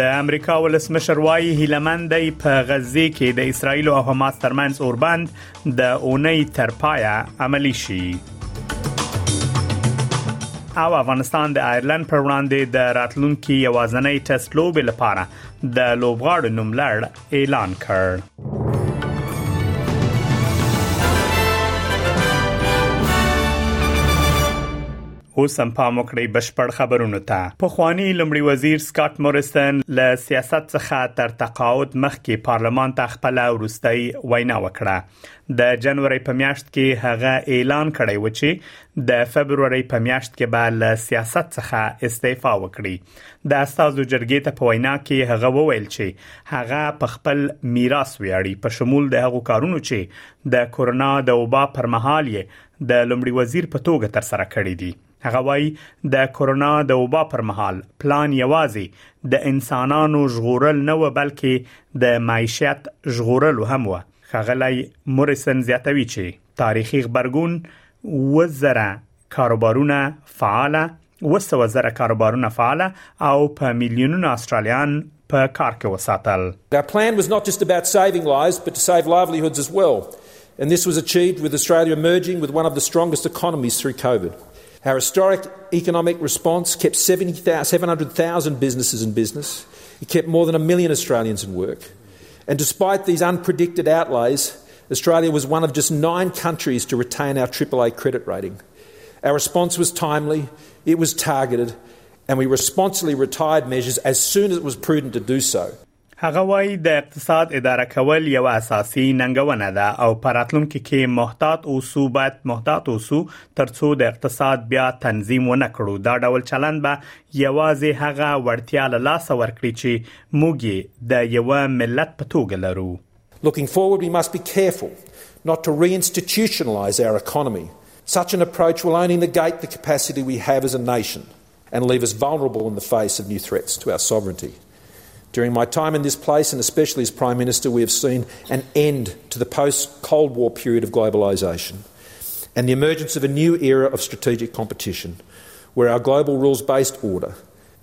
د امریکا ولسمشر وايي هیلمن دی په غزه کې د اسرایل او حماس ترمنځ اوربند د اونۍ تر پایه عملی شي او افغانستان د ایرلند پر وړاندې د راتلونکو یوازنۍ ټیسټ لوبې لپاره د لوبغاړو نوم لړ اعلان کړ اوس هم پام وکړئ بشپړ خبرونو ته پخوانی لمړي وزیر سکاټ مورستن له سیاست څخه تر تقاعد مخکې پارلمان ته خپل ورستۍ وینا وکړه د جنوري په میاشت کې هغه اعلان کړی و چې د فبرवरी په میاشت کې به له سیاست څخه استعفا وکړي د استادو جرګې ته په وینا کې هغه وویل چې هغه په خپل میراث ویاړي په شمول د هغو کارونو چې د کورونا د وبا پر مهال یې د لومړي وزیر په توګه تر سره کړې دي هغه وایي د کورونا د وبا پر مهال پلان یوازې د انسانانو ژغورل نه و بلکې د معیشت ژغورل هم و خغلی موریسن زیاتوي چې تاریخي خبرګون وزره کاروبارونه فعال وسو وزره کاروبارونه فعاله او په میلیونونو استرالیان په کار کې وساتل Our plan was not just about saving lives but to save livelihoods as well and this was achieved with Australia emerging with one of the strongest economies through COVID Our historic economic response kept 700,000 businesses in business. It kept more than a million Australians in work. And despite these unpredicted outlays, Australia was one of just nine countries to retain our AAA credit rating. Our response was timely, it was targeted, and we responsibly retired measures as soon as it was prudent to do so. هغه وایي د اقتصاد اداره کول یو اساسي ننګونه ده او په راتلونکي کې محتاط اوسو باید محتاط اوسو ترڅو د اقتصاد بیا تنظیم ونه کړو دا ډول چلند به یوازې هغه وړتیا له لاسه ورکړي چې موږ د یو ملت په توګه لرو Looking forward, we must be careful not to reinstitutionalize our economy. Such an approach will only negate the capacity we have as a nation and leave us vulnerable in the face of new threats to our sovereignty. During my time in this place, and especially as Prime Minister, we have seen an end to the post Cold War period of globalisation and the emergence of a new era of strategic competition where our global rules based order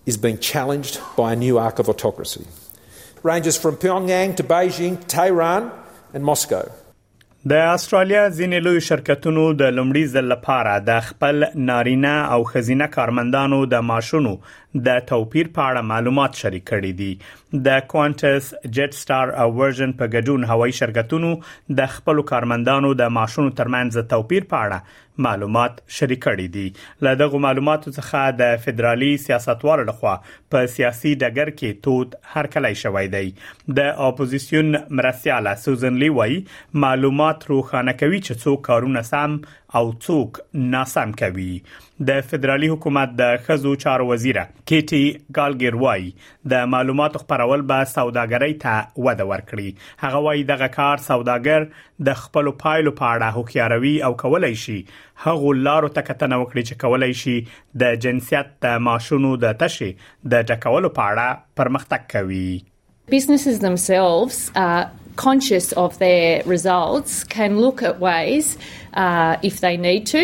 is being challenged by a new arc of autocracy. ranges from Pyongyang to Beijing, Tehran and Moscow. د استرالیا ځینې لوی شرکتونو د لومړي ځل لپاره د خپل نارینه او خزینه کارمندانو د معاشونو د توپیر په اړه معلومات شریک کړي دي د کوانټس جټ سټار او ورژن په ګډون هوایي شرکتونو د خپل کارمندانو د معاشونو ترمنځ توپیر په اړه معلومات شریک کړي دي له دغه معلوماتو څخه د فدرالي سیاستوالو لخوا په سیاسي ډګر کې توت هرکلی شوی دی د اپوزيسیون مرستياله سوزن لی وای معلومات روښانه کوي چې څوک کارونه سم او څوک ناسم کوي د فدرالي حکومت د خزو چارو وزیره کیټي ګالګیر وای د معلوماتو خپرول به سوداګرۍ ته وده ورکړي هغه وایي دغه کار سوداګر د خپل پایلو په اړه هوښیاروي او کولای شي هغه لارو ته کتنه وکړي چې کولای شي د جنسیت د معاشونو د تشې د ډکولو په اړه پرمختګ کوي Businesses themselves are conscious of their results can look at ways uh, if they need to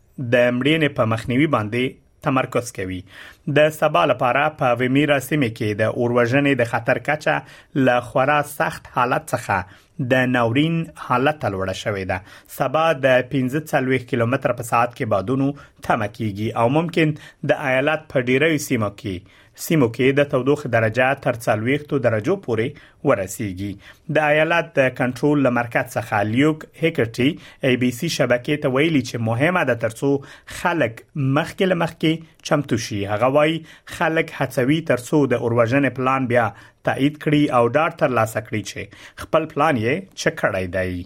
د مړینې په مخنیوي باندې تمرکز کوي د سبا لپاره په ویمیرا سیمه کې د اوروژنې د خطر کچه له خورا سخت حالت څخه د ناورین حالت ته لوړه شوې ده سبا د 15 کیلومتر په ساعت کې بادونو تمه کیږي او ممکن د ایالت په ډیری سیمو کې سیمو کې د تودوخې درجه تر 40 درجو پورې ورسیږي د ایالت د کنټرول لمرکز څخه لیوک هیکرټي ای بي سي شبکې ته ویلي چې مهمه ده ترڅو خلک مخکې لمخکې چمتو شي هغه وایي خلک هڅوي ترڅو د اوروژن پلان بیا تایید کړي او ډاټ تر لاسه کړي چې خپل پلان یې چکړای دی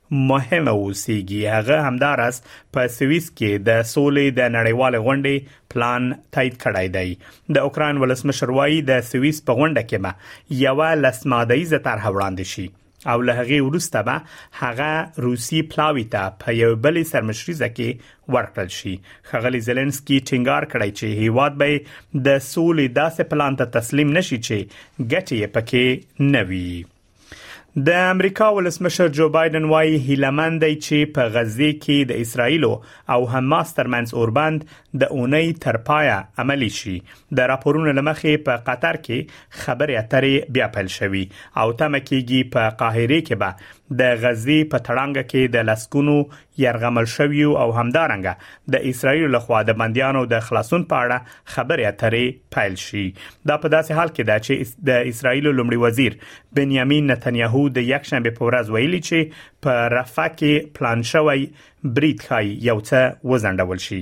مهم اوسېږي هغه همدارس په سویس کې د سولې د نړیوال غونډې پلان تایید کړی دی د اوکران ولسمشر وایي د سویس په غونډه کې به یو لسمادایزه طرح وړاندې شي او له هغه وروسته به هغه روسي پلاوی ته په یو بل سرمشريزه کې ورکړل شي خغلی زيلنسکي ټینګار کړی چې هیواد به د سولې داسې پلان ته تسلیم نشي چې ګټي پکې نه وي د امریکا ولسمشر جو بایدن وايي هیله من دی چې په غزه کې د اسرایل او حماس ترمنځ اوربند د اونۍ تر پایه عملی شي د راپورونو لمخې په قطر کې خبرې اترې بیا پیل شوي او تمه کیږي په قاهره کې به د غزه په تړانګه کې د لسګونو یرغمل شویو او همدارنګه د اسرایل لخوا د بندیانو د خلاصون په اړه خبرې اترې پیل شي دا په داسې حال کې ده چې د اسرایل لومړي وزیر بنیامین نتنیاهو د یک شنبه په ورځ ویلي چې په رفح کې پلان شوی برید ښایي یو څه وزندول شي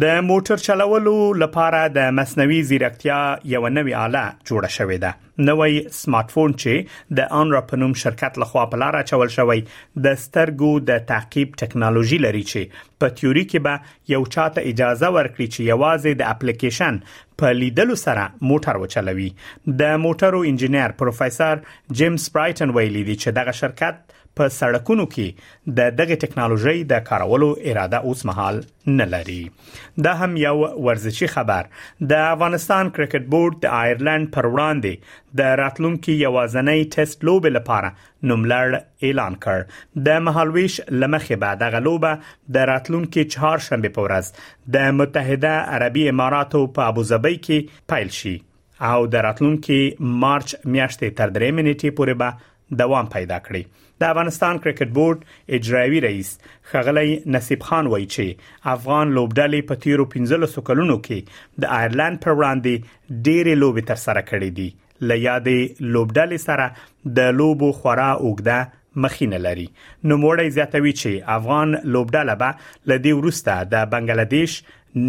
د موټر چلولو لپاره د مصنوعي ځیرکتیا یو نوی اله جوړه شوې ده نوی سمارټ فون چې د انرا په نوم شرکت لخوا په لار اچول شوی د سترګو د تعقیب ټکنالوژي لري چې په تیوري کې به یو چاته اجازه ورکړي چې یوازې د اپلیکیشن په لیدلو سره موټر وچلوي د موټرو انجنیر پروفیسور جیمز برایټن ویلي دی چې دغه شرکت په سړکونو کې د دغه ټکنالوژي د کارولو اراده اوس مهال نه لري دا هم یو ورزشي خبر د افغانستان کرکټ بورډ د آیرلند پر وړاندې د راتلونکو یوازنۍ ټیسټ لوبې لپاره نوملړ اعلان کړ د مهالويش لمخې به دغه لوبه د راتلونکو چهار شنبه په ورځ د متحده عربي اماراتو په ابوظبي کې پیل شي او د راتلونکي مارچ میاشتې تر درې منېټې پورې به دوام پیدا کړي د افغانستان کرکټ بورډ اجرایوي رئیس خغلی نصیب خان وایي چې افغان لوبډلې په تیرو 15 کلونو کې د آیرلند پر وړاندې ډېری لوبې تر سره کړې دي لیا دی لوبډلې سره د لوبو خورا اوګده مخینه لري نوموړی زیاتوي چې افغان لوبډله به له دې وروسته د بنگله دیش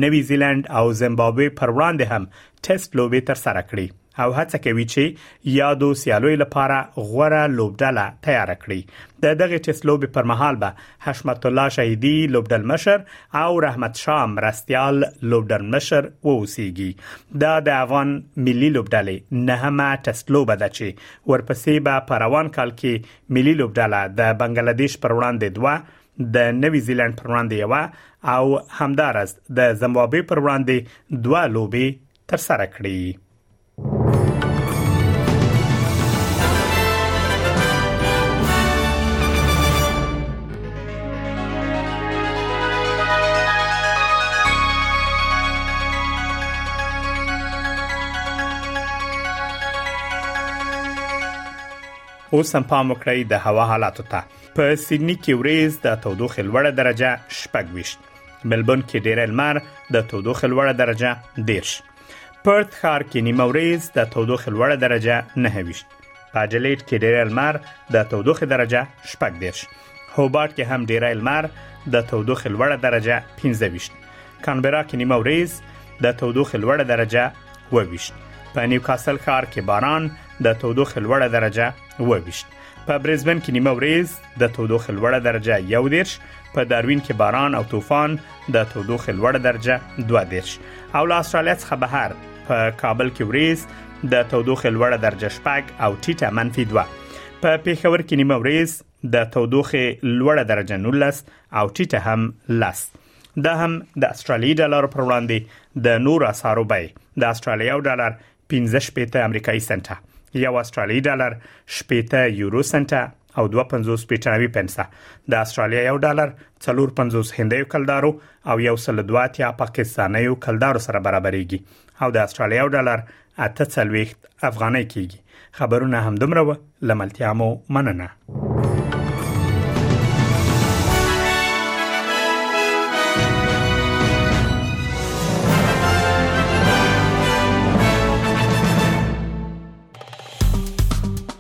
نوی زیلند او زیمبابوې پر وړاندې هم ټیسټ لوبې تر سره کړي او هڅه کوي چې یادو سیالوي لپاره غوړه لوبډله تیار کړي د دغه ټیسټ لوبې پر مهال به حشمت الله شهیدی لوبډل مشر او رحمت شاه مرستيال لوبډل مشر ووسیږي دا د افغان ملي لوبډلې نهمه ټیسټ لوبه ده چې ورپسې به په روان کال کې ملي لوبډله د بنگله دیش پر وړاندې دوه د نوي زیلند پر وړاندې یو او همدارس د زمبابوې پر وړاندې دوه لوبي تر سره کړې اوس هم پام وکړئ د هوا حالاتو ته په سیدنی کې وریز د تودوخې لوړه درجه شپږ ویشت ملبون کې ډېر لمر د تودوخې لوړه درجه دیرش پرت ښار کې نیمه وریز د تودوخې لوړه درجه نه ویشت په اډلیډ کې ډیری لمر د تودوخې درجه شپږ دېرش هوبارت کې هم ډیری لمر د تودوخې لوړه درجه 15 کانبرا کې نیمه ورځ د تودوخې لوړه درجه 22 په نیوکاسل ښار کې باران د تودوخې لوړه درجه 22 په برزبن کې نیمه ورځ د تودوخې لوړه درجه 11 په داروین کې باران او طوفان د تودوخې لوړه درجه 22 او له استرالیا څخه بهر په کابل کې ورځ د تودوخې لوړه درجه شپږ او ټیټه منفي دوه په پیښور کې نیمه ورځ د تودوخې لوړه درجه 19 او ټیټه هم لس دا هم د استرالیي ډالر پر وړاندې د نور اسعارو بیه د استرالیا ډالر 15 شپېته امریکایي سنټه یو استرالیي ډالر شپېته یورو سنټه او 250 پیټاوی پنسه د استرالیا یو ډالر 450 هندیو کلدارو او یو سل دواتیا پاکستانیو کلدارو سره برابرېږي او د استرالیا یو ډالر 48 افغانۍ کیږي خبرونه هم دومره و لملتیا مو مننه